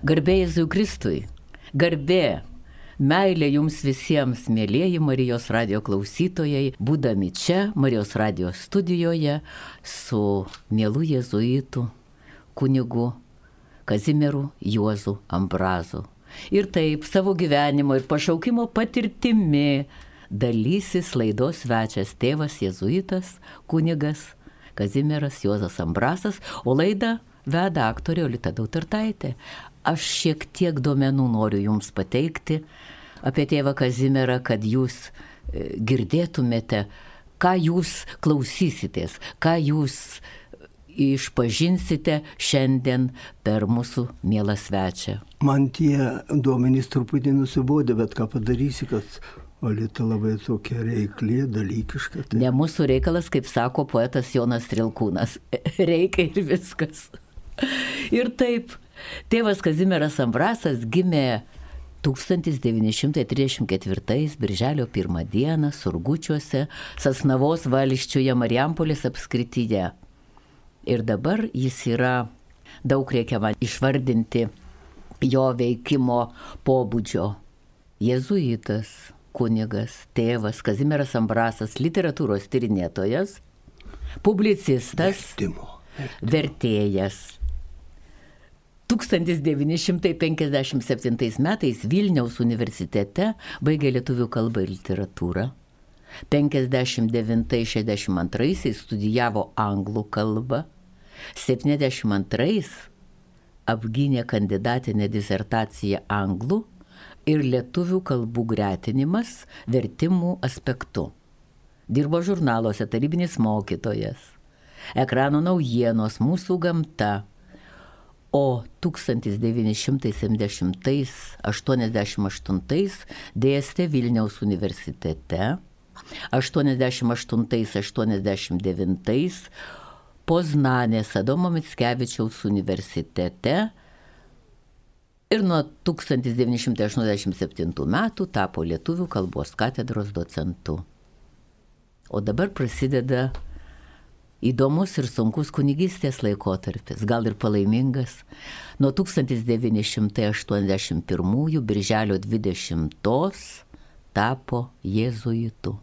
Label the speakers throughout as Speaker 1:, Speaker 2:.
Speaker 1: Garbė Jėzui Kristui. Garbė. Meilė jums visiems, mėlyjeji Marijos radio klausytojai, būdami čia, Marijos radio studijoje, su mielu jėzuitu, kunigu Kazimieru Juozu Ambrazu. Ir taip savo gyvenimo ir pašaukimo patirtimi dalysis laidos svečias tėvas jėzuitas, kunigas Kazimieras Juozas Ambrasas, o laidą veda aktorė Olita Dautartaitė. Aš šiek tiek duomenų noriu Jums pateikti apie tėvą Kazimierą, kad Jūs e, girdėtumėte, ką Jūs klausysitės, ką Jūs išpažinsite šiandien per mūsų mielą svečią.
Speaker 2: Man tie duomenys truputį nusibodė, bet ką padarysi, kad Olita labai tokia reiklė, dalykiška.
Speaker 1: Tai... Ne mūsų reikalas, kaip sako poetas Jonas Trilkūnas. Reikia ir viskas. Ir taip, tėvas Kazimieras Ambrasas gimė 1934 birželio 1 dieną Surgučiuose, Sasnavos valščiuje Marijampolės apskrityje. Ir dabar jis yra, daug reikia man išvardinti jo veikimo pobūdžio. Jėzuitas, kunigas, tėvas, Kazimieras Ambrasas, literatūros tyrinėtojas, publicistas,
Speaker 2: Vertimo. Vertimo.
Speaker 1: vertėjas. 1957 metais Vilniaus universitete baigė lietuvių kalbą ir literatūrą. 59-62 studijavo anglų kalbą, 72 apgynė kandidatinę disertaciją anglų ir lietuvių kalbų gretinimas vertimų aspektu. Dirbo žurnaluose tarybinis mokytojas, ekrano naujienos, mūsų gamta. O 1970-88 dėstė Vilniaus universitete 88-89 Poznanės Adomo Mickevičiaus universitete ir nuo 1987 metų tapo Lietuvių kalbos katedros docentu. O dabar prasideda įdomus ir sunkus kunigystės laikotarpis, gal ir palaimingas. Nuo 1981 birželio 20 tapo jėzuitu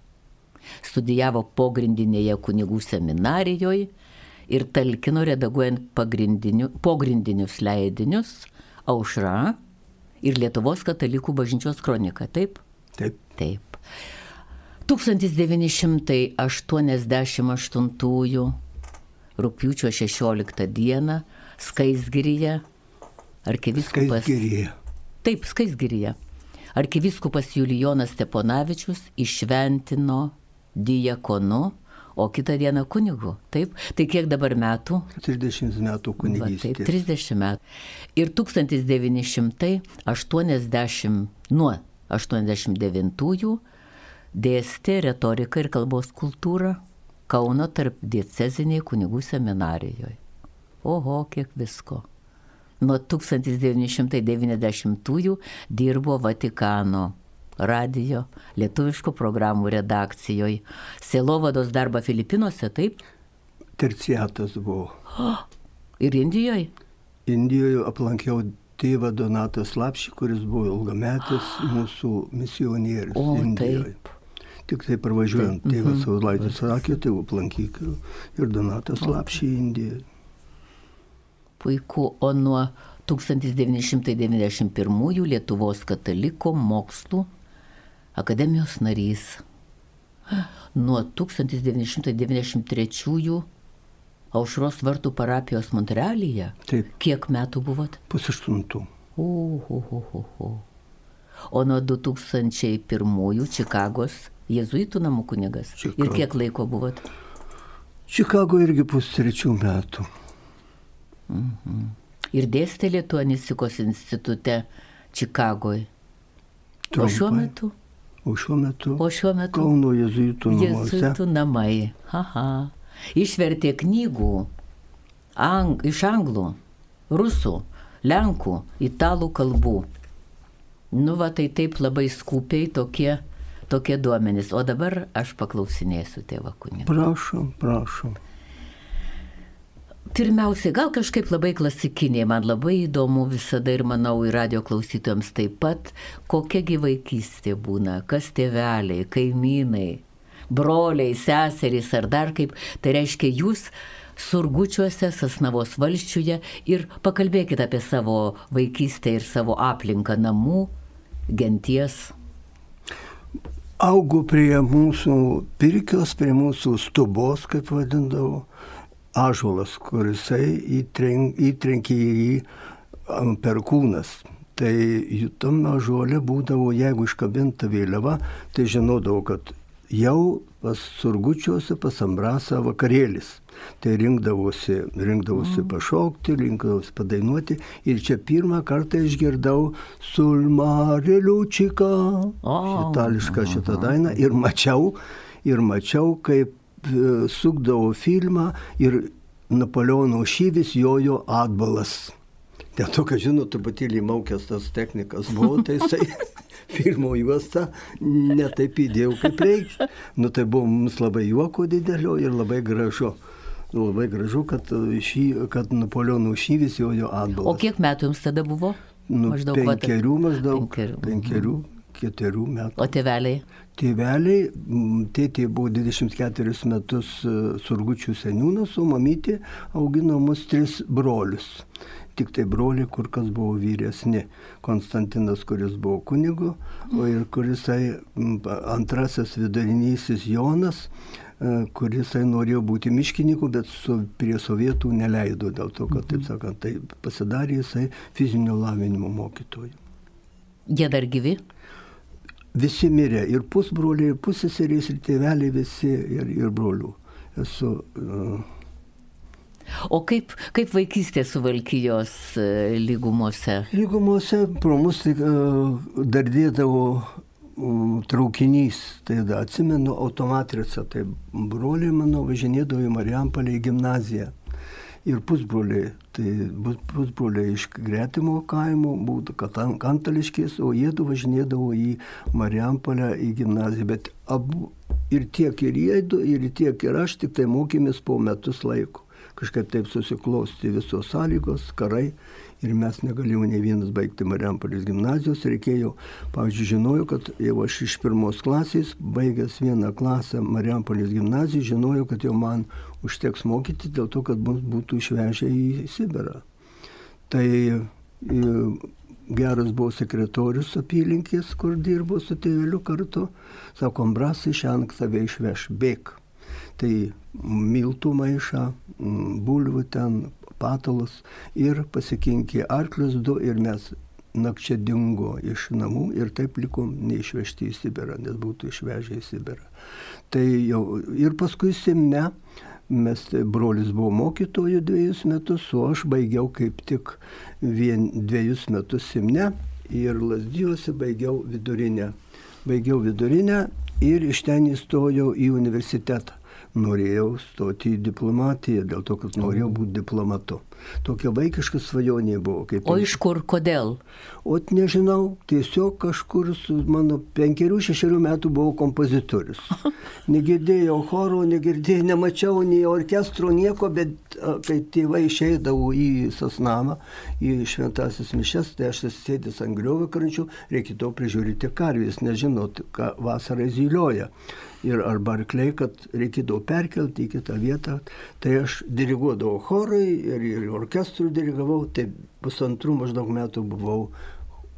Speaker 1: studijavo pogrindinėje kunigų seminarijoje ir talkino redaguojant pogrindinius leidinius Aušra ir Lietuvos katalikų bažnyčios kronika, taip?
Speaker 2: Taip.
Speaker 1: Taip. 1988 rūpiučio 16 dieną Skaisgiryje arkiviskupas.
Speaker 2: Skaisgiryje.
Speaker 1: Taip, Skaisgiryje. Arkiviskupas Julijonas Steponavičius išventino diakonu, o kitą dieną kunigu. Taip, tai kiek dabar metų?
Speaker 2: 30 metų kunigystė.
Speaker 1: Taip, 30 metų. Ir 1980, nuo 89-ųjų dėstė retoriką ir kalbos kultūrą Kauno tarp dieceziniai kunigų seminarijoje. Oho, kiek visko. Nuo 1990-ųjų dirbo Vatikano radio, lietuviškų programų redakcijoje, Selovados darbą Filipinuose, taip?
Speaker 2: Terciatas buvo.
Speaker 1: Oh, ir Indijoje?
Speaker 2: Indijoje aplankiau tėvą Donatą Slapšį, kuris buvo ilgametis mūsų misionierius
Speaker 1: o,
Speaker 2: Indijoje.
Speaker 1: Taip.
Speaker 2: Tik tai parvažiuojant, tėvas mm -hmm. Saulaitis sakė, tai aplankyk ir Donatas Slapšį Indijoje.
Speaker 1: Puiku, o nuo 1991 Lietuvos kataliko mokslų akademijos narys. Nuo 1993 Aušros vartų parapijos Montrealyje.
Speaker 2: Taip.
Speaker 1: Kiek metų buvot?
Speaker 2: Pusaštuntų.
Speaker 1: Uhuhuhu. O nuo 2001 Čikagos jėzuitų namų kunigas.
Speaker 2: Čikago.
Speaker 1: Ir kiek laiko buvot?
Speaker 2: Čikago irgi pustrečių metų.
Speaker 1: Mhm. Ir dėstė Lietuanistikos institute Čikagoje. O šiuo metu?
Speaker 2: O šiuo metu.
Speaker 1: O šiuo metu.
Speaker 2: Kauno jėzuitų namuose.
Speaker 1: Jėzuitų namai. Aha. Išvertė knygų ang, iš anglų, rusų, lenkų, italų kalbų. Nu, va, tai taip labai skupiai tokie, tokie duomenys. O dabar aš paklausinėsiu tėvą kunigą.
Speaker 2: Prašom, prašom.
Speaker 1: Pirmiausiai, gal kažkaip labai klasikiniai, man labai įdomu visada ir manau ir radio klausytojams taip pat, kokiagi vaikystė būna, kas tėveliai, kaimynai, broliai, seserys ar dar kaip. Tai reiškia, jūs surgučiuose, Sasnavos valščiuje ir pakalbėkite apie savo vaikystę ir savo aplinką namų, genties.
Speaker 2: Augu prie mūsų pirkios, prie mūsų stubos, kaip vadindavau, ažuolas, kuris įtrenk, įtrenkė į jį perkūnas. Tai tam ažuolė būdavo, jeigu iškabinta vėliava, tai žinodavau, kad jau pas surgučiuose, pas Ambrasą vakarėlis. Tai rinkdavosi, rinkdavosi mm. pašokti, rinkdavosi padainuoti. Ir čia pirmą kartą išgirdau Sulmareliučiką, oh. itališką šitą dainą. Ir mačiau, ir mačiau, kaip e, sukdavo filmą ir Napoleono šyvis jojo atbalas. Dėl to, kad žinot, truputėlį maukęs tas technikas buvo, tai jisai filmo juostą netaip įdėjau kaip reikia. Nu tai buvo mums labai juoko didelio ir labai gražu. Labai gražu, kad, šį, kad Napoleono šyvis jojo atbalas.
Speaker 1: O kiek metų jums tada buvo?
Speaker 2: Nu, maždaug penkerių, maždaug. Penkerių. penkerių keturių metų.
Speaker 1: O tėveliai?
Speaker 2: Tėveliai, tėtė buvo 24 metus e, surgučių seniūnas, o mamytė augino mus tris brolius tik tai broliai kur kas buvo vyresni. Konstantinas, kuris buvo kunigu, o ir kurisai antrasis vidurinysis Jonas, e, kurisai norėjo būti miškininku, bet su, prie sovietų neleido dėl to, kad, taip sakant, tai pasidarė jisai fizinio lavinimo mokytoju.
Speaker 1: Jie dar gyvi?
Speaker 2: Visi mirė, ir pusbroliai, ir pusseserys, ir tėveliai visi, ir, ir brolių. Esu uh,
Speaker 1: O kaip, kaip vaikystė Suvalkyjos e, lygumose?
Speaker 2: Lygumose pro mus tik e, dardėdavo traukinys, tai da, atsimenu automatricą, tai broliai mano važinėdavo į Marijampolę į gimnaziją. Ir pusbroliai, tai pusbroliai iš gretimo kaimo, būtų kantališkės, o jie du važinėdavo į Marijampolę į gimnaziją, bet abu ir tiek ir jie, ir tiek ir aš tik tai mokėmės po metus laiko kažkaip taip susiklosti visos sąlygos, karai ir mes negalėjome nei vienas baigti Mariampolės gimnazijos, reikėjo, pavyzdžiui, žinojau, kad jau aš iš pirmos klasės, baigęs vieną klasę Mariampolės gimnaziją, žinojau, kad jau man užteks mokyti dėl to, kad mus būtų išvežę į Sibirą. Tai e, geras buvo sekretorius apylinkės, kur dirbo su tėveliu kartu, sako, Ambrasai šiandien tave išveš, bėk. Tai miltų maišą, bulvių ten, patalus ir pasikinkė arklius du ir mes nakčia dingo iš namų ir taip likom neišvežti į Sibirą, nes būtų išvežę į Sibirą. Tai jau ir paskui Simne, mes tai brolis buvo mokytojų dviejus metus, o aš baigiau kaip tik vien dviejus metus Simne ir Lasdijuose baigiau vidurinę. Baigiau vidurinę ir iš ten įstojau į universitetą norėjau stoti į diplomatiją, dėl to, kad norėjau būti diplomatu. Tokia vaikiška svajonė buvo.
Speaker 1: O iš kur, kodėl?
Speaker 2: O nežinau, tiesiog kažkur su mano penkerių, šešerių metų buvau kompozitorius. Negirdėjau choro, negirdėjau, nemačiau nei orkestro, nieko, bet kai tėvai išeidavo į Sasnamą, į šventasis mišes, tai aš sėdęs ant griovio karančių, reikėtų prižiūrėti karvės, nežinot, ką vasarą zylioja ir arba arkliai, kad reikėdavo perkelti į kitą vietą. Tai aš diriguodavau chorai ir, ir orkestrų dirigavau, tai pusantrų maždaug metų buvau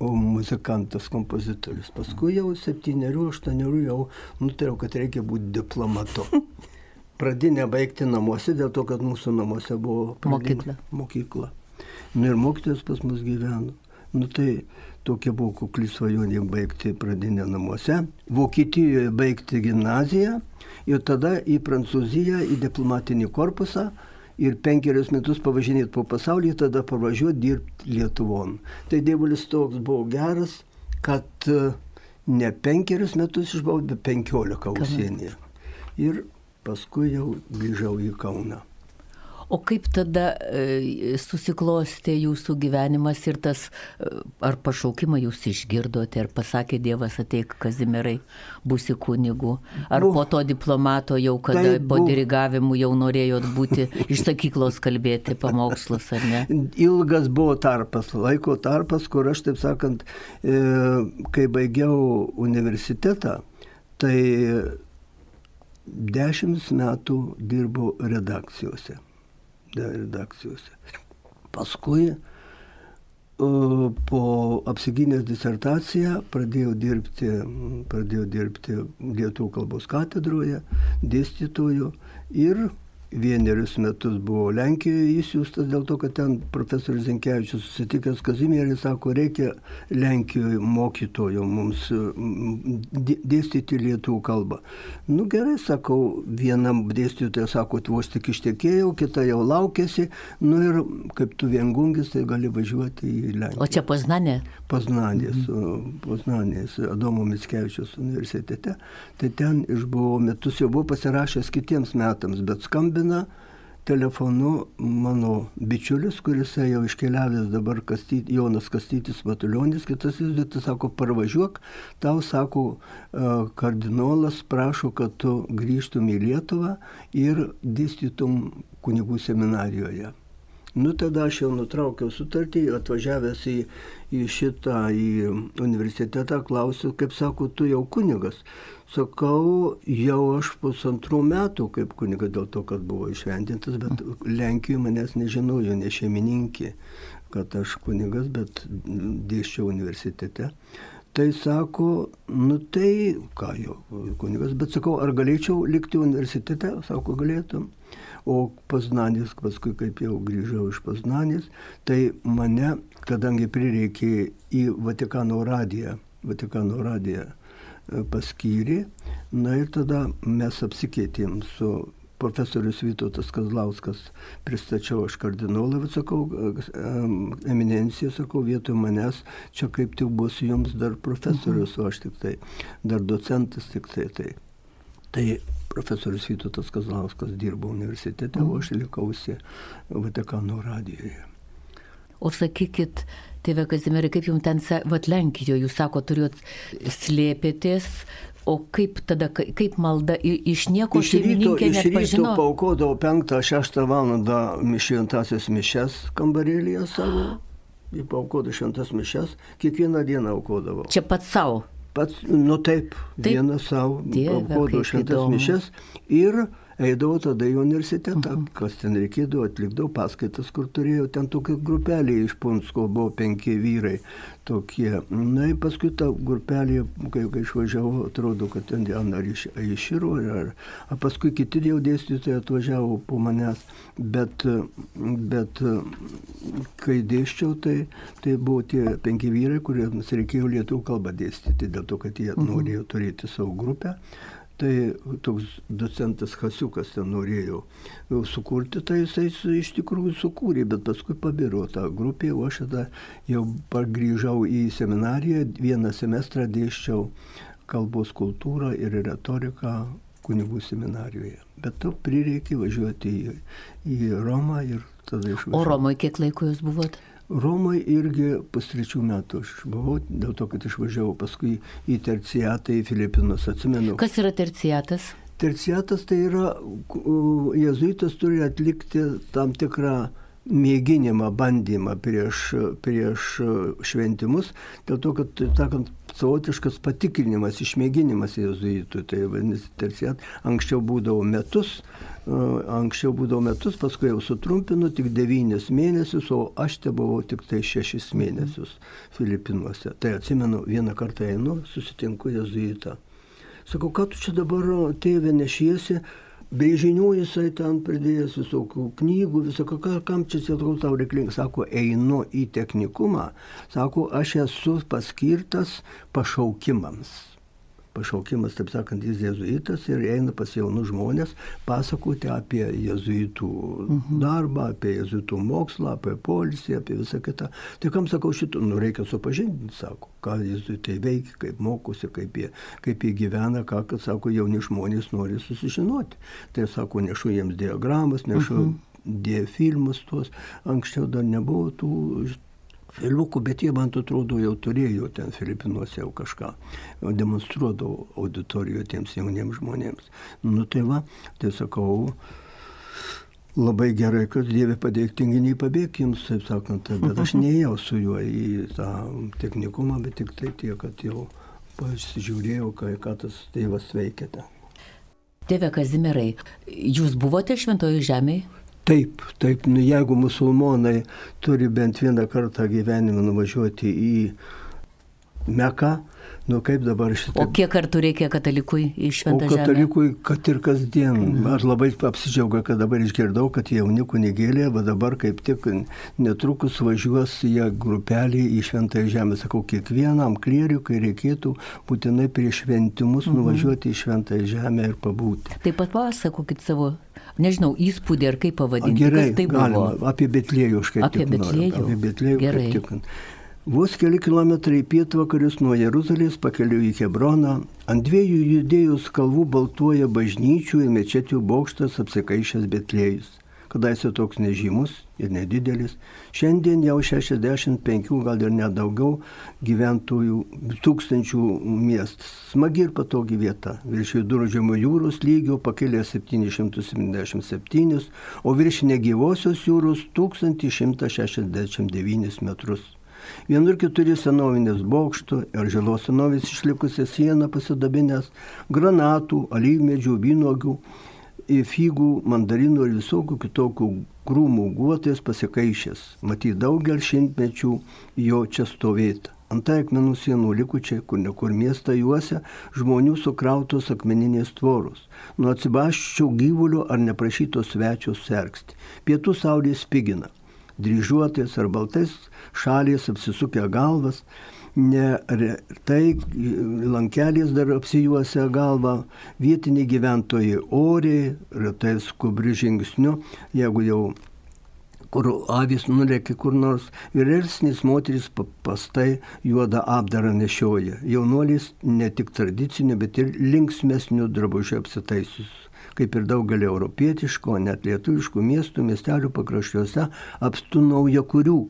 Speaker 2: muzikantas, kompozitorius. Paskui jau septyniarių, aštuoniarių jau nutariau, kad reikia būti diplomatu. Pradinę baigti namuose, dėl to, kad mūsų namuose buvo
Speaker 1: mokykla.
Speaker 2: mokykla. Nu, ir mokytojas pas mus gyveno. Nu, tai Tokia buvo kukli svajonė baigti pradinę namuose, Vokietijoje baigti gimnaziją ir tada į Prancūziją, į diplomatinį korpusą ir penkerius metus pavažinėti po pasaulį, tada pavažiuoti dirbti Lietuvon. Tai dievulis toks buvo geras, kad e, ne penkerius metus išbuvau, bet penkiolika užsienyje. Ir paskui jau grįžau į Kauną.
Speaker 1: O kaip tada e, susiklostė jūsų gyvenimas ir tas, e, ar pašaukimą jūs išgirdote, ar pasakė Dievas ateik Kazimirai, būsi kunigu, ar bu, po to diplomato jau, kada tai po dirigavimų jau norėjot būti iš sakyklos kalbėti pamokslus, ar ne?
Speaker 2: Ilgas buvo tarpas, laiko tarpas, kur aš, taip sakant, e, kai baigiau universitetą, tai dešimt metų dirbau redakcijose redakcijose. Paskui po apsigynęs disertaciją pradėjau dirbti, pradėjau dirbti Lietuvų kalbos katedroje, dėstytoju ir vienerius metus buvo Lenkijoje įsiūstas dėl to, kad ten profesorius Zenkevičius susitikęs Kazimierį sako, reikia Lenkijoje mokytojo mums dėstyti lietuvių kalbą. Nu gerai, sakau, vienam dėstytojui sako, tu vos tik ištekėjau, kita jau laukėsi, nu ir kaip tu viengungis, tai gali važiuoti į Lenkiją.
Speaker 1: O čia Poznanė?
Speaker 2: Poznanės, mhm. Poznanės, Adomo Mickevičius universitete. Tai ten išbuvau metus, jau buvau pasirašęs kitiems metams, bet skambinau skambina telefonu mano bičiulis, kuris jau iškeliavęs dabar kastyti, Jonas Kastytis Matulionis, kitas įsivaizduotis, sako, parvažiuok, tau sako, e, kardinolas prašo, kad tu grįžtum į Lietuvą ir dėstytum kunigų seminarijoje. Nu tada aš jau nutraukiau sutartį, atvažiavęs į, į šitą, į universitetą, klausiu, kaip sako, tu jau kunigas. Sakau, jau aš pusantrų metų kaip kuniga dėl to, kad buvo išventintas, bet Lenkijoje manęs nežinojo, ne šeimininkė, kad aš kunigas, bet dėščiau universitete. Tai sako, nu tai, ką jau, kunigas, bet sakau, ar galėčiau likti universitete? Sako, galėtum. O Poznanės, paskui kaip jau grįžau iš Poznanės, tai mane, kadangi prireikė į Vatikano radiją, Vatikano radiją paskyrė. Na ir tada mes apsikeitėm su profesorius Vytautas Kazlauskas, pristačiau aš kardinolą, sakau, eminencija, sakau, vietoj manęs, čia kaip tik bus jums dar profesorius, o aš tik tai, dar docentas tik tai. Tai, tai profesorius Vytautas Kazlauskas dirbo universitete, o aš likausi Vatikano radijoje.
Speaker 1: O sakykit, Tėve Kazimierai, kaip jums ten, vat Lenkijoje, jūs sako, turėjot slėpėtės, o kaip tada, kaip malda iš nieko
Speaker 2: iš ryto, iš ryto paukodavo 5-6 val. mišintasias mišes kambarėlėje savo, į paukodą šventas mišes, kiekvieną dieną aukodavo.
Speaker 1: Čia pats savo.
Speaker 2: Pats, nu taip, taip. vieną savo, aukodavo šventas įdomu. mišes ir eidavau tada į universitetą, mhm. kas ten reikėdavo, atlikdavau paskaitas, kur turėjau, ten tokia grupelė iš Punsko buvo penki vyrai tokie. Na ir paskui ta grupelė, kai, kai išvažiavau, atrodo, kad ten Diana Aiširo, ar, ar paskui kiti jau dėstytojai atvažiavo po manęs, bet, bet kai dėščiau, tai, tai buvo tie penki vyrai, kuriems reikėjo lietuvių kalbą dėstyti, dėl to, kad jie mhm. norėjo turėti savo grupę. Tai toks docentas Hasiukas ten norėjo sukurti, tai jisai iš tikrųjų sukūrė, bet paskui pabiro tą grupę, o aš tada jau grįžau į seminariją, vieną semestrą dėščiau kalbos kultūrą ir retoriką kunigų seminarijoje. Bet to prireikė važiuoti į, į Romą ir tada išvažiavau.
Speaker 1: O Romoje kiek laiko jūs buvote?
Speaker 2: Romoje irgi pustrečių metų aš buvau, dėl to, kad išvažiavau paskui į terciatą į Filipinus, atsimenu.
Speaker 1: Kas yra terciatas?
Speaker 2: Terciatas tai yra, jezuitas turi atlikti tam tikrą mėginimą, bandymą prieš, prieš šventimus, dėl to, kad, taip sakant, savotiškas patikrinimas, išmėginimas jezuitų, tai vadinasi, terciat, anksčiau būdavo metus, anksčiau būdavo metus, paskui jau sutrumpinu tik devynis mėnesius, o aš te buvau tik tai šešis mėnesius Filipinuose. Tai atsimenu, vieną kartą einu, susitinku jezuitą. Sakau, ką tu čia dabar tėvė nešiesi? Brėžinių jisai ten pridėjęs visokių knygų, visokio, kam čia atrodo tau reikalinga. Sako, einu į technikumą, sako, aš esu paskirtas pašaukimams pašaukimas, taip sakant, jis jezuitas ir eina pas jaunus žmonės pasakoti apie jezuitų mhm. darbą, apie jezuitų mokslą, apie polisį, apie visą kitą. Tai kam sakau šitą, nu reikia supažindinti, sako, ką jezuitai veikia, kaip mokosi, kaip jie, kaip jie gyvena, ką, kad, sako, jauni žmonės nori susižinoti. Tai sako, nešu jiems diagramas, nešu mhm dėjo filmus tuos, anksčiau dar nebuvo tų filmukų, bet jie, man atrodo, jau turėjo ten Filipinuose jau kažką, demonstruodavo auditorijoje tiems jauniems žmonėms. Nu tai va, tai sakau, labai gerai, kad Dieve padėk tinginiai pabėg jums, taip sakant, bet aš neėjau su juo į tą technikumą, bet tik tai tiek, kad jau pasižiūrėjau, ką, ką tas tėvas veikia ten.
Speaker 1: Tėve Kazimirai, jūs buvote šventojo žemėje?
Speaker 2: Taip, taip, nu, jeigu musulmonai turi bent vieną kartą gyvenime nuvažiuoti į Meką, Nu kaip dabar šitą.
Speaker 1: O kiek kartų reikia katalikui į šventą
Speaker 2: žemę? O katalikui, kad ir kasdien. Mhm. Aš labai apsidžiaugiu, kad dabar išgirdau, kad jauni kunigėlė, va dabar kaip tik netrukus važiuos jie grupelį į šventą žemę. Sakau, kiekvienam klierikui reikėtų būtinai prieš šventimus mhm. nuvažiuoti į šventą žemę ir pabūti.
Speaker 1: Taip pat pasakokit savo nežinau, įspūdį ar kaip pavadinti.
Speaker 2: Gerai,
Speaker 1: tai
Speaker 2: galima. Apie Betlėjų aš kaip
Speaker 1: apie Betlėjų.
Speaker 2: Apie Betlėjų. Gerai. Tik. Vos keli kilometrai pietvakarius nuo Jeruzalės pakeliu į Hebroną, ant dviejų judėjus kalvų baltuoja bažnyčių ir mečečių bokštas apsikaišęs Betlėjus. Kadaise toks nežymus ir nedidelis, šiandien jau 65, gal ir nedaugiau gyventojų tūkstančių miestas. Smagi ir patogi vieta. Virš viduržėmio jūros lygio pakėlė 777, o virš negyvosios jūros 1169 metrus. Vienur keturi senovinės bokštų ir žalos senovės išlikusią sieną pasidabinęs, granatų, alyvmedžių, vynogių, figų, mandarinų ir visokių kitokių krūmų guotės pasikaišęs. Matyt, daugel šimtmečių jo čia stovėta. Antai akmenų sienų likučiai, kur nekur miestą juose, žmonių sukrautos akmeninės tvoros. Nuo atsibaščių gyvulių ar neprašytos svečios sergsti. Pietų saulė spigina dryžuotais ar baltais šalies apsisukę galvas, neretai lankelės dar apsijuosia galvą, vietiniai gyventojai oriai, retai skubri žingsniu, jeigu jau kur avis nulėkia kur nors, vyresnis moteris pastai juodą apdarą nešioja. Jaunuolis ne tik tradiciniu, bet ir linksmesniu drabužiu apsitaisius kaip ir daugelį europietiškų, net lietuviškų miestų, miestelių pakraščiuose apstu nauja kurių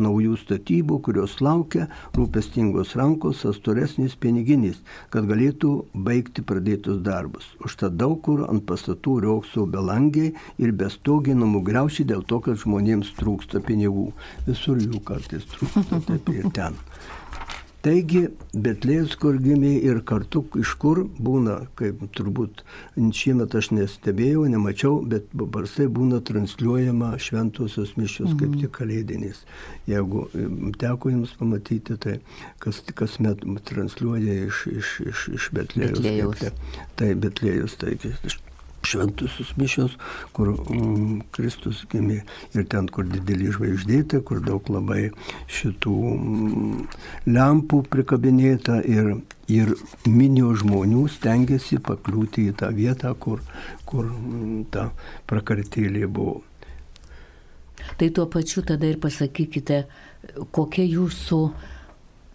Speaker 2: naujų statybų, kurios laukia rūpestingos rankos, astoresnis piniginis, kad galėtų baigti pradėtus darbus. Užtat daug kur ant pastatų riokso belangiai ir bestogiai namų greušiai dėl to, kad žmonėms trūksta pinigų. Visur jų kartais trūksta, taip ir ten. Taigi, Betlėjus, kur gimė ir kartu iš kur būna, kaip turbūt šiemet aš nestebėjau, nemačiau, bet paprastai būna transliuojama šventosios mišios mhm. kaip tik kalėdinės. Jeigu teko jums pamatyti, tai kas, kas met transliuoja iš, iš, iš, iš Betlėjus. Betlėjus. Tai, tai Betlėjus, taigi iš šventusius mišios, kur mm, Kristus gimė ir ten, kur didelį žvaigždėtė, kur daug labai šitų mm, lempų prikabinėta ir, ir minio žmonių stengiasi pakliūti į tą vietą, kur, kur mm, ta prakartėlė buvo.
Speaker 1: Tai tuo pačiu tada ir pasakykite, kokia jūsų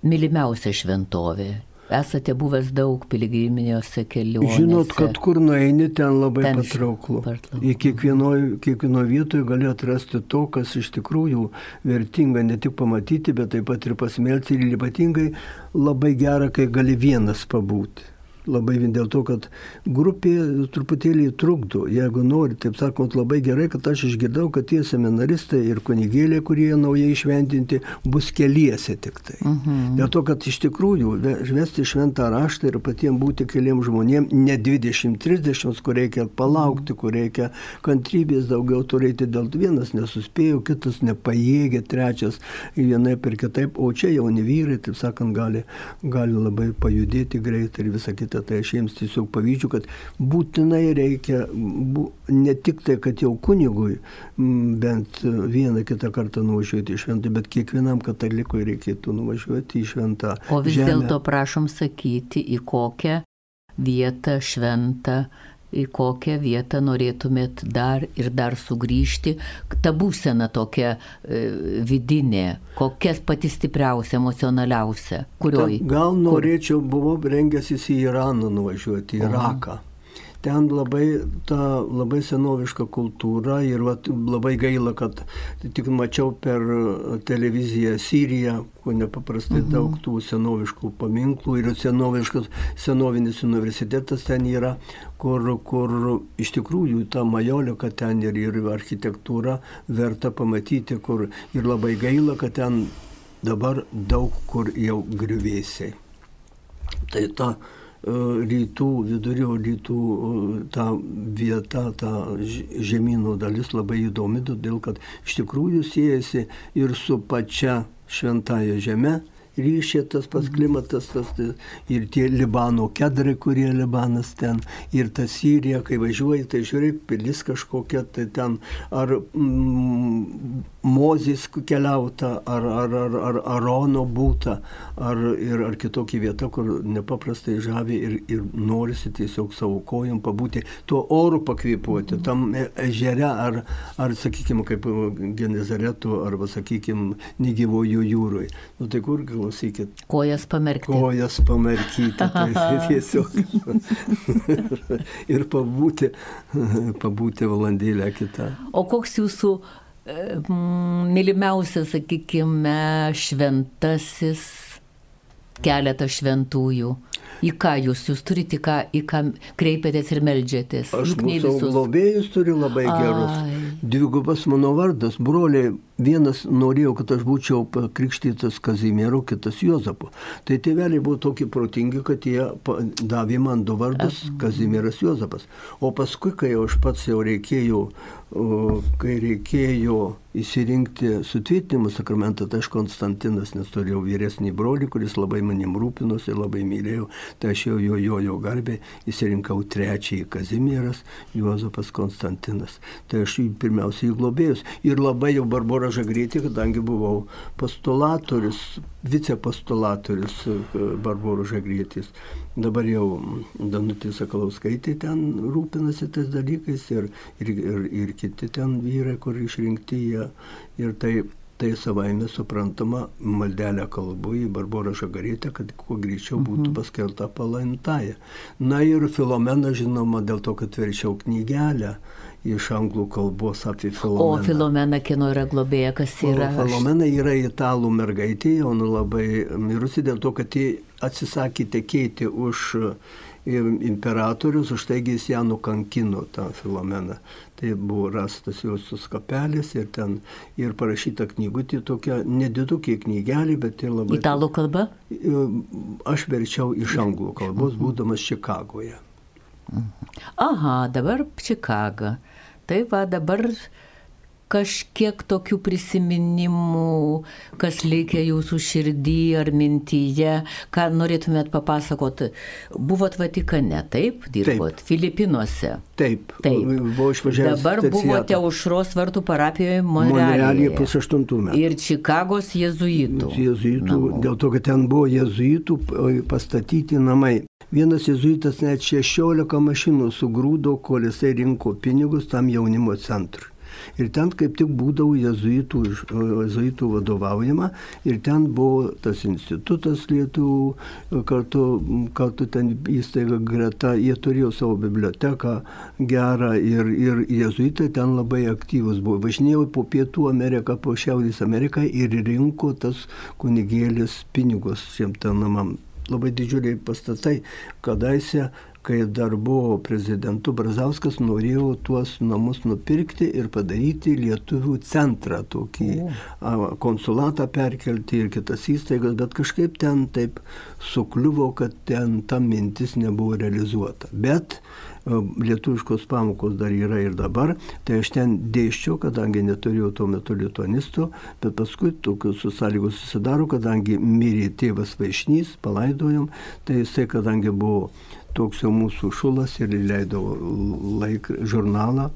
Speaker 1: mylimiausia šventovė Esate buvęs daug piligriminėse keliuose.
Speaker 2: Žinot, kad kur nueini, ten labai ten patrauklu. Į kiekvienoje kiekvieno vietoje gali atrasti to, kas iš tikrųjų vertinga ne tik pamatyti, bet taip pat ir pasimelti ir ypatingai labai gera, kai gali vienas pabūti labai vien dėl to, kad grupė truputėlį trukdo. Jeigu nori, taip sakant, labai gerai, kad aš išgirdau, kad tie seminaristai ir kunigėlė, kurie naujai išventinti, bus keliese tik tai. Uh mhm. -huh. Dėl to, kad iš tikrųjų vesti šventą raštą ir patiems būti keliam žmonėm, ne 20-30, kur reikia palaukti, kur reikia kantrybės daugiau turėti, dėl vienas nesuspėjo, kitas nepajėgė, trečias vienai per kitaip, o čia jauni vyrai, taip sakant, gali, gali labai pajudėti greitai ir visą kitą šventę, tai aš jiems tiesiog pavyzdžių, kad būtinai reikia bu, ne tik tai, kad jau kunigui bent vieną kitą kartą nuvažiuoti į šventą, bet kiekvienam katalikui reikėtų nuvažiuoti į šventą.
Speaker 1: O vis dėlto prašom sakyti, į kokią vietą šventą į kokią vietą norėtumėt dar ir dar sugrįžti, ta būsena tokia e, vidinė, kokia pati stipriausia, emocionaliausia, kurioje?
Speaker 2: Gal norėčiau, buvau rengęsis į Iraną nuvažiuoti, į Iraką. Ten labai ta labai senoviška kultūra ir vat, labai gaila, kad tik mačiau per televiziją Siriją, kur nepaprastai mhm. daug tų senoviškų paminklų ir senoviškas senovinis universitetas ten yra, kur, kur iš tikrųjų ta majolika ten ir, ir architektūra verta pamatyti, kur ir labai gaila, kad ten dabar daug kur jau griuvėsiai. Tai ta rytų, vidurio rytų e, ta vieta, ta žemynų dalis labai įdomi, todėl kad iš tikrųjų siejasi ir su pačia šventąją žemę, ryšė tas pats mhm. klimatas, tas, tas, ir tie Libano kedrai, kurie Libanas ten, ir ta Sirija, kai važiuoji, tai žiūri, pilis kažkokia, tai ten ar mm, Mozės keliauta, ar, ar, ar, ar Arono būta, ar, ir, ar kitokia vieta, kur nepaprastai žavi ir, ir norisi tiesiog savo kojom pabūti, tuo oru pakvėpuoti, mhm. tam e, ežere, ar, ar sakykime, kaip Genizaretu, arba, sakykime, negyvojų jūroje. Nu tai kur klausykit.
Speaker 1: Kojas pamerkti.
Speaker 2: Kojas pamerkyti. Tai tiesiog. ir pabūti, pabūti valandėlę kitą.
Speaker 1: O koks jūsų e, mylimiausias, sakykime, šventasis keletas šventųjų? Į ką jūs, jūs turite, ką, į ką kreipiatės ir melžiatės?
Speaker 2: Aš mūsų globėjus turiu labai gerus. Ai. Dvigubas mano vardas, broliai, vienas norėjo, kad aš būčiau krikštytas Kazimiero, kitas Jozapu. Tai tėveliai buvo tokie protingi, kad jie davė man du vardus - Kazimieras Jozapas. O paskui, kai aš pats jau reikėjau kai reikėjo įsirinkti sutvirtinimo sakramentą, tai aš Konstantinas, nes turėjau vyresnį brolį, kuris labai manim rūpinosi, labai mylėjau, tai aš jau jo, jo, jo garbė įsirinkau trečiąjį Kazimieras, Juozapas Konstantinas. Tai aš pirmiausiai globėjus. Ir labai jau Barbara Žagrytė, kadangi buvau postulatorius, vicepostulatorius Barbaro Žagrytis. Dabar jau Danutė Sakalauskaitė ten rūpinasi tais dalykais ir, ir, ir, ir kiti ten vyrai, kur išrinkti jie. Ir tai, tai savaime suprantama, maldelę kalbu į Barborą Žagarytę, kad kuo greičiau būtų mhm. paskelta palaimtaja. Na ir Filomena, žinoma, dėl to, kad verčiau knygelę iš anglų kalbos apie Filomeną.
Speaker 1: O Filomena kino yra globėja, kas yra?
Speaker 2: O Filomena yra italų mergaitė, jau nu labai mirusi dėl to, kad ji atsisakė tekėti už imperatorius, už taigi jis ją nukankino, tą Filomeną. Tai buvo rastas jos kapelis ir ten ir parašyta knygutė tokia, nedidukė knygelė, bet tai labai...
Speaker 1: Italų kalba?
Speaker 2: Aš verčiau iš anglų kalbos, būdamas Čikagoje.
Speaker 1: Aha, dabar Čikaga. Tai va dabar kažkiek tokių prisiminimų, kas likia jūsų širdį ar mintyje, ką norėtumėt papasakoti. Buvot Vatikane, taip, dirbot taip. Filipinuose.
Speaker 2: Taip, taip. buvau išvažiavęs.
Speaker 1: Dabar buvote Aušros vartų parapijoje Monrealyje.
Speaker 2: pusaštuntų metų.
Speaker 1: Ir Čikagos jezuitų.
Speaker 2: Jezuitų, namų. dėl to, kad ten buvo jezuitų pastatyti namai. Vienas jezuitas net 16 mašinų sugrūdo, kol jisai rinko pinigus tam jaunimo centrui. Ir ten kaip tik būdavo jezuitų, jezuitų vadovaujama ir ten buvo tas institutas lietuvių, kartu, kartu ten įstaiga greta, jie turėjo savo biblioteką gerą ir, ir jezuitai ten labai aktyvus buvo. Važinėjau po Pietų Ameriką, po Šiaurės Ameriką ir rinko tas kunigėlis pinigus šiem ten namam labai didžiuliai pastatai. Kadaise, kai dar buvo prezidentu Brazauskas, norėjo tuos namus nupirkti ir padaryti lietuvių centrą, tokį konsulatą perkelti ir kitas įstaigas, bet kažkaip ten taip sukliuvo, kad ten ta mintis nebuvo realizuota. Bet lietuviškos pamokos dar yra ir dabar, tai aš ten dėščiau, kadangi neturėjau tuo metu lituanistų, bet paskui tokius sąlygos susidaro, kadangi mirė tėvas Vaišnys, palaidojom, tai jisai, kadangi buvo toks jau mūsų šulas ir leido laik, žurnalą,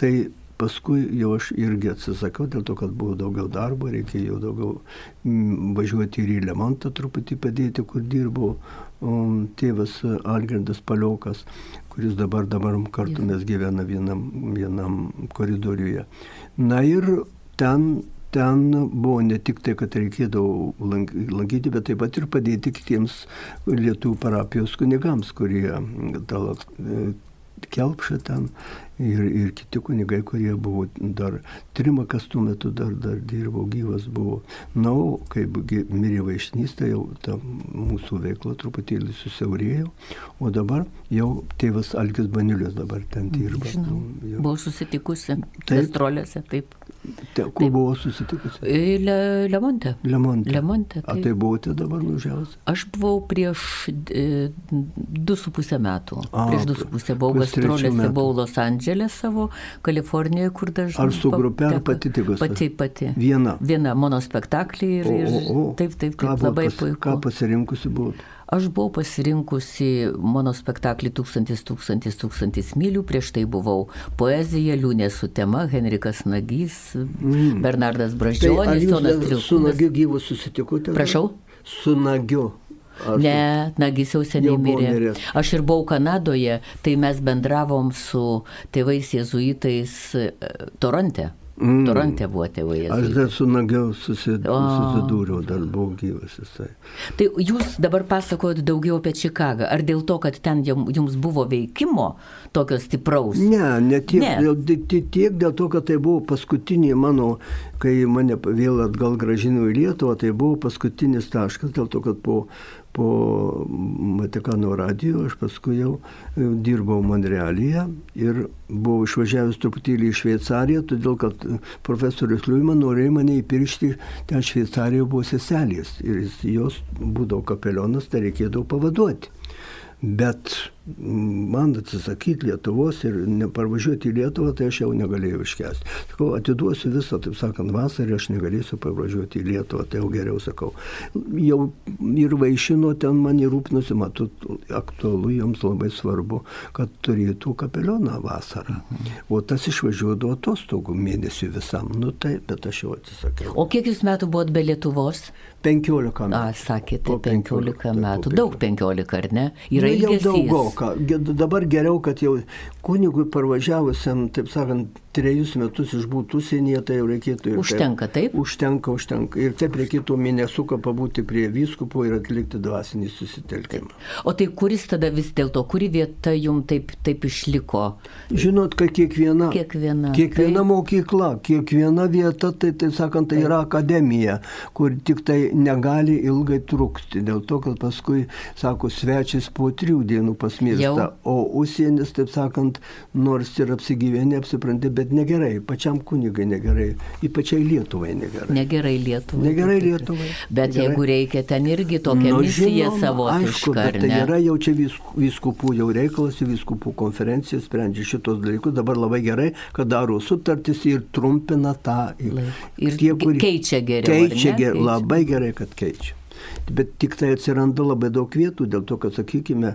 Speaker 2: tai paskui jau aš irgi atsisakiau dėl to, kad buvo daugiau darbo, reikėjo daugiau važiuoti ir į Lemontą truputį padėti, kur dirbau tėvas Algirdas Paliokas, kuris dabar, dabar kartu mes gyvename vienam, vienam koridoriuje. Na ir ten ten buvo ne tik tai, kad reikėdavo lankyti, bet taip pat ir padėti kitiems lietuvių parapijos kunigams, kurie talak, kelpšą ten ir, ir kiti kunigai, kurie buvo dar, Trimakas tuo metu dar, dar dirbo, gyvas buvo. Na, o kai mirė vaišnys, tai jau ta mūsų veikla truputėlį susiaurėjo, o dabar jau tėvas Alkis Banilius dabar ten dirba.
Speaker 1: Žinau, jau. buvau susitikusi gastrolėse, taip.
Speaker 2: Te, kur taip. buvo susitikusi?
Speaker 1: Le, Lemonte.
Speaker 2: Lemonte.
Speaker 1: Lemonte
Speaker 2: taip. A tai buvote dabar nužiausi?
Speaker 1: Aš buvau prieš e, du su pusę metų. A, prieš du su pusę buvau gastrolėse, buvau Los Andželė. Savo, Kalifornijoje, kur dažnai.
Speaker 2: Ar su grupe, ar pati tikus?
Speaker 1: Pati, pati.
Speaker 2: Viena.
Speaker 1: Viena monospektaklį ir,
Speaker 2: o, o, o.
Speaker 1: taip, taip, taip, labai pas, puiku.
Speaker 2: Ką pasirinkusi buvot?
Speaker 1: Aš buvau pasirinkusi monospektaklį Tūkstantis, tūkstantis, tūkstantis mylių, prieš tai buvau poezija, liūnė su tema, Henrikas Nagys, mm. Bernardas Bražionis,
Speaker 2: tai Jonas Trilūnas. Su Nagiu gyvu susitikote?
Speaker 1: Prašau?
Speaker 2: Su Nagiu.
Speaker 1: Ar ne, nagis jau seniai mirė. Mirės. Aš ir buvau Kanadoje, tai mes bendravom su tėvais jėzuitais e, Toronte. Mm. Torante buvo tėvai.
Speaker 2: Aš dar su nagiau susid, susidūriau, dar buvau gyvas jisai.
Speaker 1: Tai jūs dabar pasakojot daugiau apie Čikagą. Ar dėl to, kad ten jums buvo veikimo tokio stipraus?
Speaker 2: Ne, ne tiek, ne. Dėl, tiek dėl to, kad tai buvo paskutinė mano, kai mane vėl atgal gražino į Lietuvą, tai buvo paskutinis taškas, dėl to, kad po po Vatikano radijo, aš paskui jau e, dirbau Monrealyje ir buvau išvažiavęs truputėlį į Šveicariją, todėl kad profesorius Liuiman norėjo mane įpiršti, ten Šveicarijoje buvo seselės ir jos būdavo kapelionas, tai reikėdavo pavaduoti. Bet man atsisakyti Lietuvos ir neparvažiuoti į Lietuvą, tai aš jau negalėjau iškesti. Sakau, atiduosiu visą, taip sakant, vasarį aš negalėsiu parvažiuoti į Lietuvą, tai jau geriau sakau. Jau ir vaišino ten mane rūpnusi, matot, aktualu jiems labai svarbu, kad turėtų kapelioną vasarą. O tas išvažiuodavo atostogų mėnesių visam. Nu taip, bet aš jau atsisakiau.
Speaker 1: O kiek jūs metų buvot be Lietuvos?
Speaker 2: 15 metų.
Speaker 1: A, sakėte, 15, 15 metų. Daug 15, ar ne? Yra nu,
Speaker 2: jau daugoka. Dabar geriau, kad jau kunigui parvažiavusiam, taip sakant, trejus metus išbūtų užsienyje, tai jau reikėtų ir...
Speaker 1: Užtenka, taip?
Speaker 2: taip? Užtenka, užtenka. Ir taip reikėtų mėnesuką pabūti prie vyskupo ir atlikti dvasinį susitelkimą.
Speaker 1: Taip. O tai kuris tada vis dėlto, kuri vieta jums taip, taip išliko?
Speaker 2: Žinot, kad kiekviena,
Speaker 1: kiekviena,
Speaker 2: kiekviena taip. mokykla, kiekviena vieta, tai, tai sakant, tai taip. yra akademija, kur tik tai negali ilgai trukti, dėl to, kad paskui, sako, svečias po trijų dienų pasmirsta, o užsienis, taip sakant, nors ir apsigyvenė, apsipranti, bet bet negerai, pačiam kunigai negerai, ypačiai Lietuvai negerai.
Speaker 1: Negerai Lietuvai.
Speaker 2: Negerai Lietuvai.
Speaker 1: Bet
Speaker 2: negerai.
Speaker 1: jeigu reikia ten irgi tokią nu, misiją savo.
Speaker 2: Aišku, bet tai yra jau čia viskupų jau reikalas, viskupų konferencija sprendžia šitos dalykus. Dabar labai gerai, kad daro sutartis ir trumpina tą.
Speaker 1: Ir, ir tie, kurie keičia geriau.
Speaker 2: Keičia geriau, labai gerai, kad keičia bet tik tai atsiranda labai daug vietų, dėl to, kad, sakykime,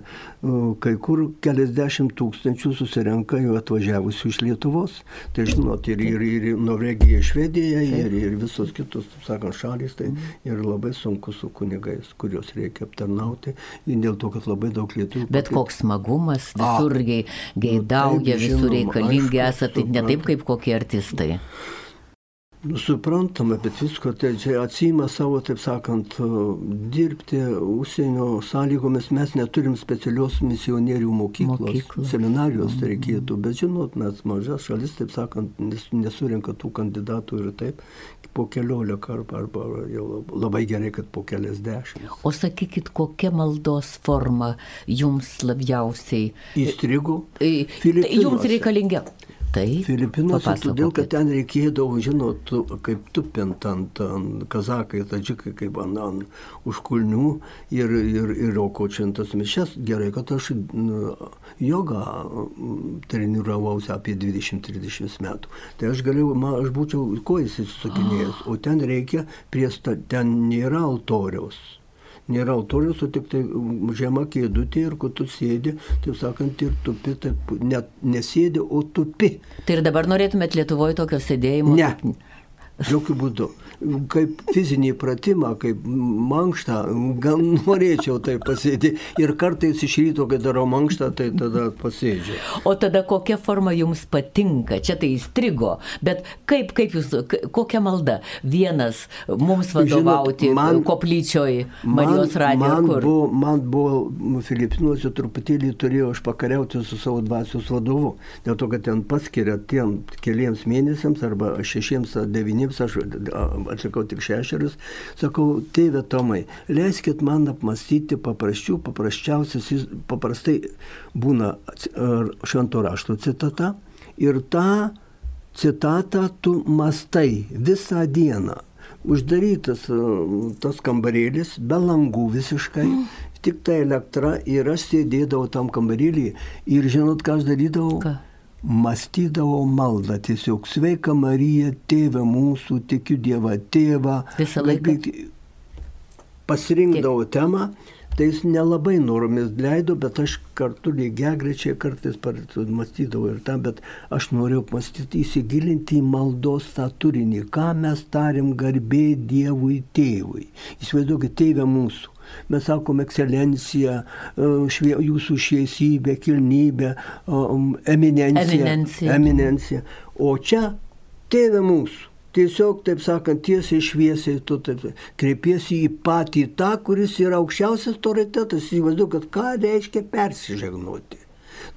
Speaker 2: kai kur keliasdešimt tūkstančių susirenka jau atvažiavusių iš Lietuvos. Tai žinot, ir, ir, ir Norvegija, Švedija, ir, ir visos kitos, taip sakant, šalys, tai yra labai sunku su kunigais, kuriuos reikia aptarnauti, dėl to, kad labai daug lietuvių.
Speaker 1: Bet koks smagumas, visur geidauja, nu, visur reikalingi esate, ne taip kaip kokie artistai.
Speaker 2: Nu, suprantama, bet visko tai čia atsima savo, taip sakant, dirbti užsienio sąlygomis. Mes neturim specialios misionierių mokyklos, Mokyklų. seminarijos tai reikėtų, bet žinot, mes mažas šalis, taip sakant, nesurinka tų kandidatų ir taip po keliolika arba, arba jau labai gerai, kad po keliasdešimt.
Speaker 1: O sakykit, kokia maldos forma jums labiausiai
Speaker 2: įstrigo?
Speaker 1: Tai jums reikalingia. Tai
Speaker 2: Filipinuose, todėl kad ten reikėdavo, žinot, kaip tupint ant, ant kazakai, tadžikai, kaip ant, ant užkulnių ir, ir, ir aukočiantas mišes. Gerai, kad aš jogą treniravausi apie 20-30 metų. Tai aš galėjau, man, aš būčiau kojas įsisakinėjęs, o ten reikia, prie, ten nėra altoriaus nėra altoriaus, o tik tai žema kėdutė ir kur tu sėdi, taip sakant, ir tupi, taip, net nesėdi, o tupi.
Speaker 1: Tai ir dabar norėtumėt Lietuvoje tokio sėdėjimo?
Speaker 2: Ne. Jokių būdų kaip fizinį pratimą, kaip mankštą, gal norėčiau tai pasėdėti. Ir kartais iš ryto, kai darau mankštą, tai tada pasėdžiu.
Speaker 1: O tada kokia forma jums patinka? Čia tai įstrigo. Bet kaip, kaip jūs, kokia malda? Vienas mums vadovauti Žinot, man, koplyčioj Marijos radijo.
Speaker 2: Man, kur? buvo, man buvo Filipinuose truputėlį turėjau aš pakariauti su savo dvasios vadovu. Dėl to, kad ten paskiria tiem keliems mėnesiams arba šešiems devyniems, aš atlikau tik šešerius, sakau, tėve Tomai, leiskit man apmastyti paprasčių, paprasčiausias, paprastai būna švento rašto citata ir tą citatą tu mastai visą dieną. Uždarytas tas kambarėlis, be langų visiškai, mm. tik ta elektra ir aš sėdėdavau tam kambarėlį ir žinot, ką aš darydavau? Ką? Mąstydavau maldą, tiesiog sveika Marija, tėvė mūsų, tikiu Dievą tėvą.
Speaker 1: Visą laiką.
Speaker 2: Pasirinkdavau Taip. temą, tai jis nelabai noromis leido, bet aš kartu lygiai grečiai kartais mąstydavau ir tą, bet aš norėjau mąstyti, įsigilinti į maldos tą turinį, ką mes tarim garbė Dievui tėvui. Įsivaizduokit, tėvė mūsų mes sakom ekscelencija, e, švie, jūsų šviesybė, kilnybė, eminencija, eminencija. eminencija. O čia tėvė mūsų. Tiesiog, taip sakant, tiesiai šviesiai tu taip, kreipiesi į patį tą, kuris yra aukščiausias autoritetas. Įsivaizduoju, kad ką reiškia persižegnoti.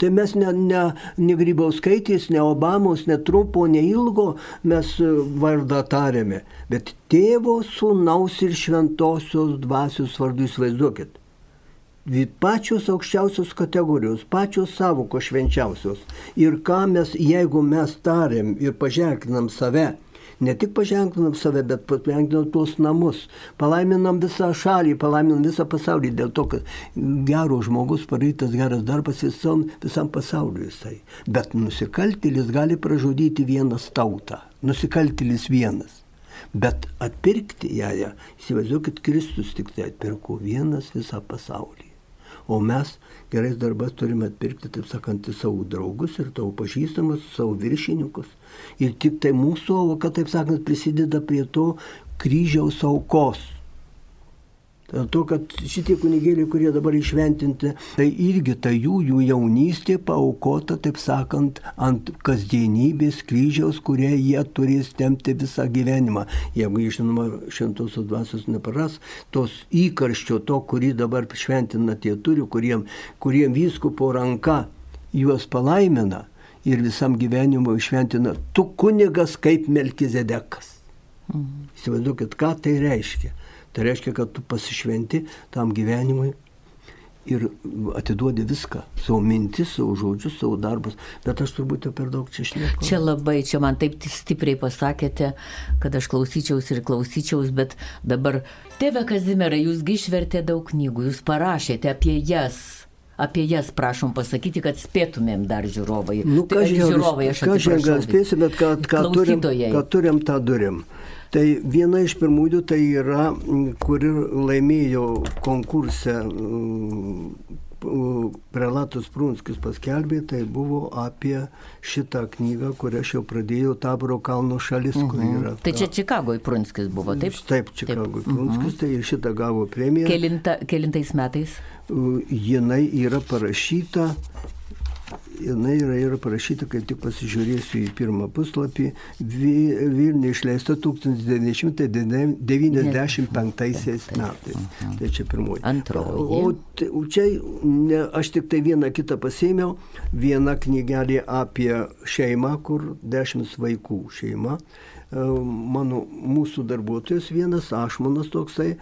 Speaker 2: Tai mes ne, ne, ne Grybauskaitės, ne Obamos, ne Trumpo, ne Ilgo mes e, vardą tarėme, bet tėvo, sūnaus ir šventosios dvasios vardu įsivaizduokit. Pačios aukščiausios kategorijos, pačios savoko švenčiausios. Ir ką mes, jeigu mes tarėm ir paženklinam save, ne tik paženklinam save, bet paženklinam tuos namus, palaiminam visą šalį, palaiminam visą pasaulį, dėl to, kad gero žmogus padarytas geras darbas visam, visam pasauliu jisai. Bet nusikaltėlis gali pražudyti vienas tautą, nusikaltėlis vienas. Bet atpirkti ją, ją įsivaizduokit, Kristus tik tai atpirko vienas visą pasaulį. O mes gerais darbas turime atpirkti, taip sakant, savo draugus ir tavo pažįstamus, savo viršininkus. Ir tik tai mūsų auka, taip sakant, prisideda prie to kryžiaus aukos. Dėl to, kad šitie kunigėliai, kurie dabar išventinti, tai irgi ta jų, jų jaunystė paukota, taip sakant, ant kasdienybės kryžiaus, kurie jie turės temti visą gyvenimą. Jeigu žinoma šventosios dvasios neparas, tos įkarščio to, kurį dabar šventina tie turi, kuriem, kuriem vyskupo ranka juos palaimina ir visam gyvenimui išventina, tu kunigas kaip Melkizedekas. Mhm. Įsivaizduokit, ką tai reiškia. Tai reiškia, kad tu pasišventi tam gyvenimui ir atiduodi viską, savo mintis, savo žodžius, savo darbus, bet aš turbūt per daug čia šneku.
Speaker 1: Čia labai, čia man taip stipriai pasakėte, kad aš klausyčiaus ir klausyčiaus, bet dabar, tėve Kazimierai, jūsgi išvertė daug knygų, jūs parašėte apie jas. Apie jas prašom pasakyti, kad spėtumėm dar žiūrovai.
Speaker 2: Nu, ką tai, žiūrovai, aš. Ką spėsim, bet ką, ką, turim, ką turim, tą turim. Tai viena iš pirmųjų tai yra, kuri laimėjo konkursą prelatus Prunskis paskelbė, tai buvo apie šitą knygą, kurią aš jau pradėjau, Taboro kalno šalis, uh -huh. kur mhm. yra.
Speaker 1: Tai čia Čikagoje Prunskis buvo, taip?
Speaker 2: Taip, Čikagoje Prunskis, uh -huh. tai ir šitą gavo premiją.
Speaker 1: Kelinta, kelintais metais?
Speaker 2: Jinai yra parašyta jinai yra, yra parašyta, kai tik pasižiūrėsiu į pirmą puslapį, Vilniuje išleista 1995 metais. Tai čia pirmoji.
Speaker 1: Antroji.
Speaker 2: O, o čia ne, aš tik tai vieną kitą pasėmiau, viena knygelė apie šeimą, kur dešimt vaikų šeima mano, mūsų darbuotojas vienas, Ašmanas toksai,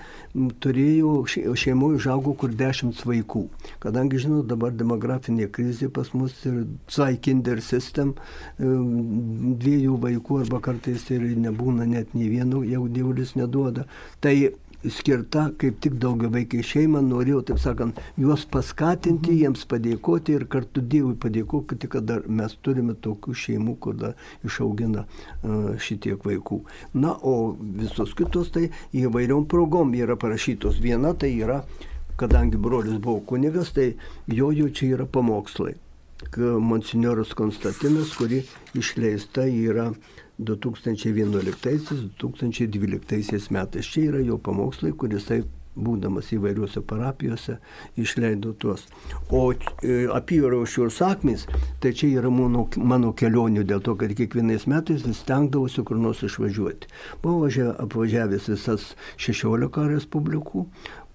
Speaker 2: turėjo šeimoje užaugo kur dešimt vaikų. Kadangi, žinot, dabar demografinė krizė pas mus ir Zaikinder system, dviejų vaikų arba kartais ir nebūna net nei vieno, jau dievulis neduoda. Tai skirta kaip tik daugiavaikiai šeimą, norėjau, taip sakant, juos paskatinti, mhm. jiems padėkoti ir kartu Dievui padėkoti, kad dar mes turime tokių šeimų, kur dar išaugina uh, šitiek vaikų. Na, o visos kitos tai įvairiom progom yra parašytos. Viena tai yra, kadangi brolis buvo kunigas, tai jo jau čia yra pamokslai. Monsignoras Konstantinas, kuri išleista yra 2011-2012 metais. Čia yra jo pamokslai, kuris taip būdamas įvairiuose parapijose, išleido tuos. O e, apyvaraušių ir sakmės, tai čia yra mano, mano kelionių, dėl to, kad kiekvienais metais vis stengdavosi kur nors išvažiuoti. Buvau apvažiavęs visas 16 respublikų,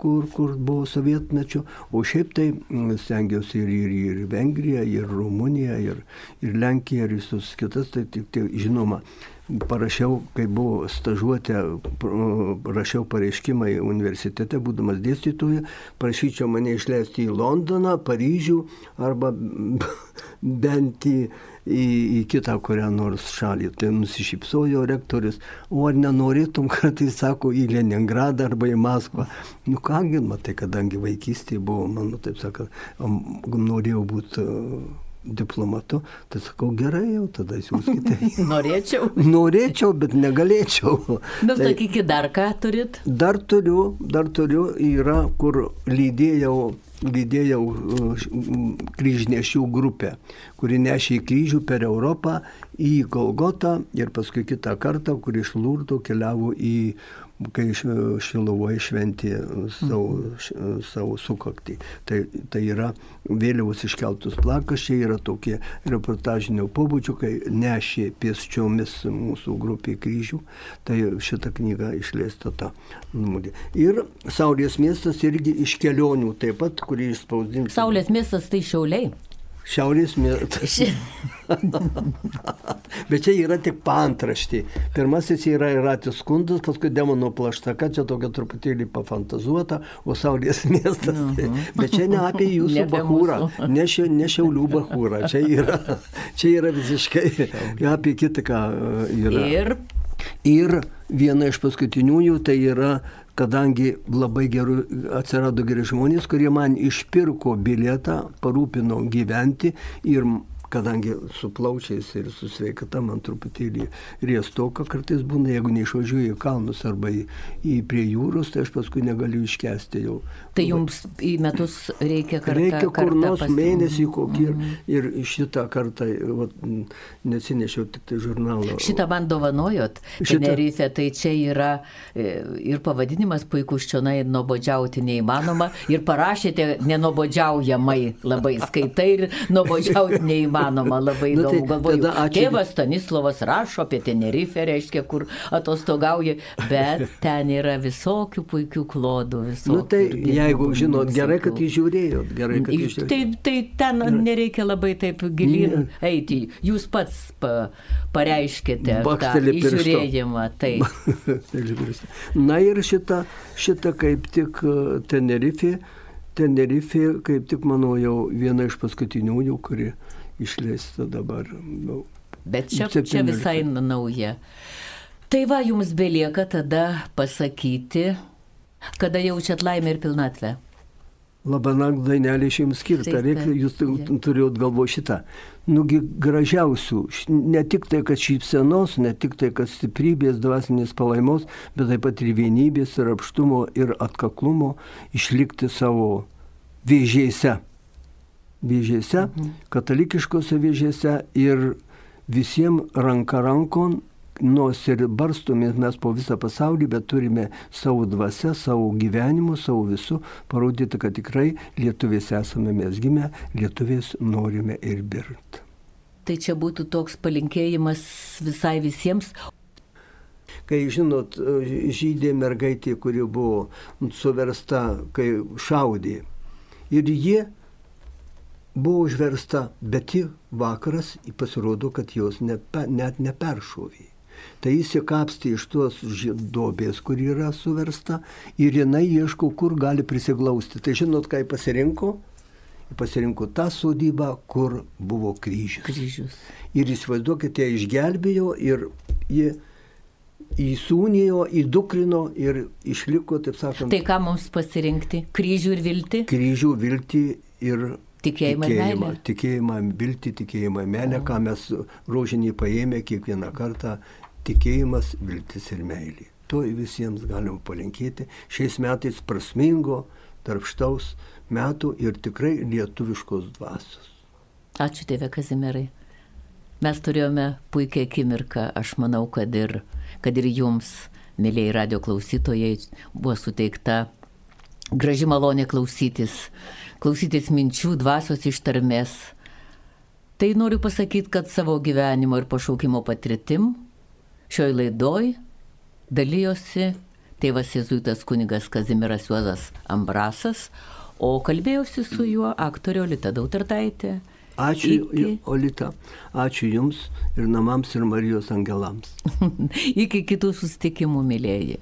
Speaker 2: kur, kur buvo sovietmečio, o šiaip tai mm, stengiausi ir, ir, ir Vengriją, ir Rumuniją, ir, ir Lenkiją, ir visus kitas, tai tik tai žinoma parašiau, kai buvo stažuotė, rašiau pareiškimą į universitete, būdamas dėstytoju, prašyčiau mane išleisti į Londoną, Paryžių arba bent į, į, į kitą kurią nors šalį. Tai nusišypsojo rektorius, o ar nenorėtum, kartais sako, į Leningradą arba į Maskvą. Nu kągi, matai, kadangi vaikystėje buvo, mano, taip sakant, norėjau būti diplomatu, tai sakau, gerai jau, tada siūskite.
Speaker 1: Norėčiau.
Speaker 2: Norėčiau, bet negalėčiau.
Speaker 1: Na, tai, sakykit, dar ką turit?
Speaker 2: Dar turiu, dar turiu, yra, kur lydėjau lydėjau uh, kryžnešių grupę, kuri nešė į kryžių per Europą į Golgotą ir paskui kitą kartą, kur iš Lurdo keliavo į kai Šilovoje šventė savo, savo sukaktį. Tai, tai yra vėliavos iškeltus plakašiai, yra tokie reportažinio pobūdžio, kai nešė pėsčiomis mūsų grupė kryžių. Tai šitą knygą išleista ta numerį. Ir Saulės miestas irgi iš kelionių taip pat, kurį išspausdinti.
Speaker 1: Saulės miestas tai šiauliai.
Speaker 2: Šiaurės miestas. Bet čia yra tik pantraštė. Pirmasis yra Iratis skundas, paskui demono plaštaka, čia tokia truputėlį pafantazuota, o Saulės miestas. Uh -huh. Bet čia ne apie jūsų ne bahūrą, ne, šia, ne Šiaulių bahūrą, čia yra, čia yra visiškai apie kitą, ką yra.
Speaker 1: Ir
Speaker 2: Ir viena iš paskutiniųjų tai yra kadangi labai gerų atsirado geri žmonės, kurie man išpirko bilietą, parūpino gyventi ir kadangi su plaučiais ir su sveikata man truputėlį riestoka kartais būna, jeigu neišvažiuoju į kalnus arba į, į prie jūros, tai aš paskui negaliu iškesti jau.
Speaker 1: Tai jums į metus reikia kartą?
Speaker 2: Reikia kur nors mėnesį kokį mm -hmm. ir, ir šitą kartą, vat, neatsinešiau tik tai žurnalą.
Speaker 1: Šitą man dovanojot, Tenerifė, tai čia yra e, ir pavadinimas puikus, čionai nuobodžiauti neįmanoma ir parašėte nenobodžiaujamai labai skaitai ir nuobodžiauti neįmanoma įmanoma labai nu, tai, galvoju. Tėvas Stanislavas rašo apie Tenerifę, reiškia, kur atostogauja, bet ten yra visokių puikių klodų.
Speaker 2: Nu, tai jeigu žinot, gerai, kad įžiūrėjot, gerai, kad įžiūrėjot.
Speaker 1: Tai, tai ten gerai. nereikia labai taip gilin eiti. Jūs pats pa, pareiškite
Speaker 2: Bakstelį
Speaker 1: tą įžiūrėjimą. Tai.
Speaker 2: Na ir šita, šita kaip tik Tenerifė. Tenerifė, kaip tik manau, jau viena iš paskutiniųjų, kuri išleista dabar. Nu,
Speaker 1: Bet čia, 17. čia visai nauja. Tai va, jums belieka tada pasakyti, kada jaučiat laimę ir pilnatvę.
Speaker 2: Labanakt dainelė jums skirta, reikia, jūs turėjot galvo šitą. Nugi gražiausių, ne tik tai, kad šypsenos, ne tik tai, kad stiprybės, dvasinės palaimos, bet taip pat ir vienybės, ir apštumo, ir atkaklumo išlikti savo vėžėse vėžėse, mhm. katalikiškose vėžėse ir visiems ranka rankon, nors ir barstumės mes po visą pasaulį, bet turime savo dvasę, savo gyvenimu, savo visų parodyti, kad tikrai lietuvės esame mes gimę, lietuvės norime ir birt.
Speaker 1: Tai čia būtų toks palinkėjimas visai visiems.
Speaker 2: Kai žinot, žydė mergaitė, kuri buvo suversta, kai šaudė. Ir jie buvo užversta, bet ji vakaras pasirodo, kad jos nepe, net neperšovė. Tai įsikapsti iš tos duobės, kur yra suversta ir jinai ieško, kur gali prisiglausti. Tai žinot, ką pasirinko? Pasirinko tą sodybą, kur buvo kryžius.
Speaker 1: kryžius.
Speaker 2: Ir įsivaizduokite, išgelbėjo ir ji įsūnijo, įdukrino ir išliko, taip sakant.
Speaker 1: Tai ką mums pasirinkti? Kryžių ir viltį?
Speaker 2: Kryžių, viltį ir
Speaker 1: Tikėjimą, tikėjimą,
Speaker 2: tikėjimą, viltį, tikėjimą, meilę, ką mes rožinį paėmė kiekvieną kartą - tikėjimas, viltis ir meilė. To visiems galim palinkėti. Šiais metais prasmingo, darbštaus metų ir tikrai lietuviškos dvasios.
Speaker 1: Ačiū tėve Kazimierai. Mes turėjome puikią akimirką, aš manau, kad ir, kad ir jums, mėlyjei radio klausytojai, buvo suteikta graži malonė klausytis, klausytis minčių, dvasios ištarmės. Tai noriu pasakyti, kad savo gyvenimo ir pašaukimo patirtim šioj laidoj dalyjosi tėvas Jėzuitas kunigas Kazimiras Juozas Ambrasas, o kalbėjausi su juo aktorė Olita Dautartaitė.
Speaker 2: Ačiū, Iki... Olita. Ačiū Jums ir namams ir Marijos angelams.
Speaker 1: Iki kitų susitikimų, mėlyjeji.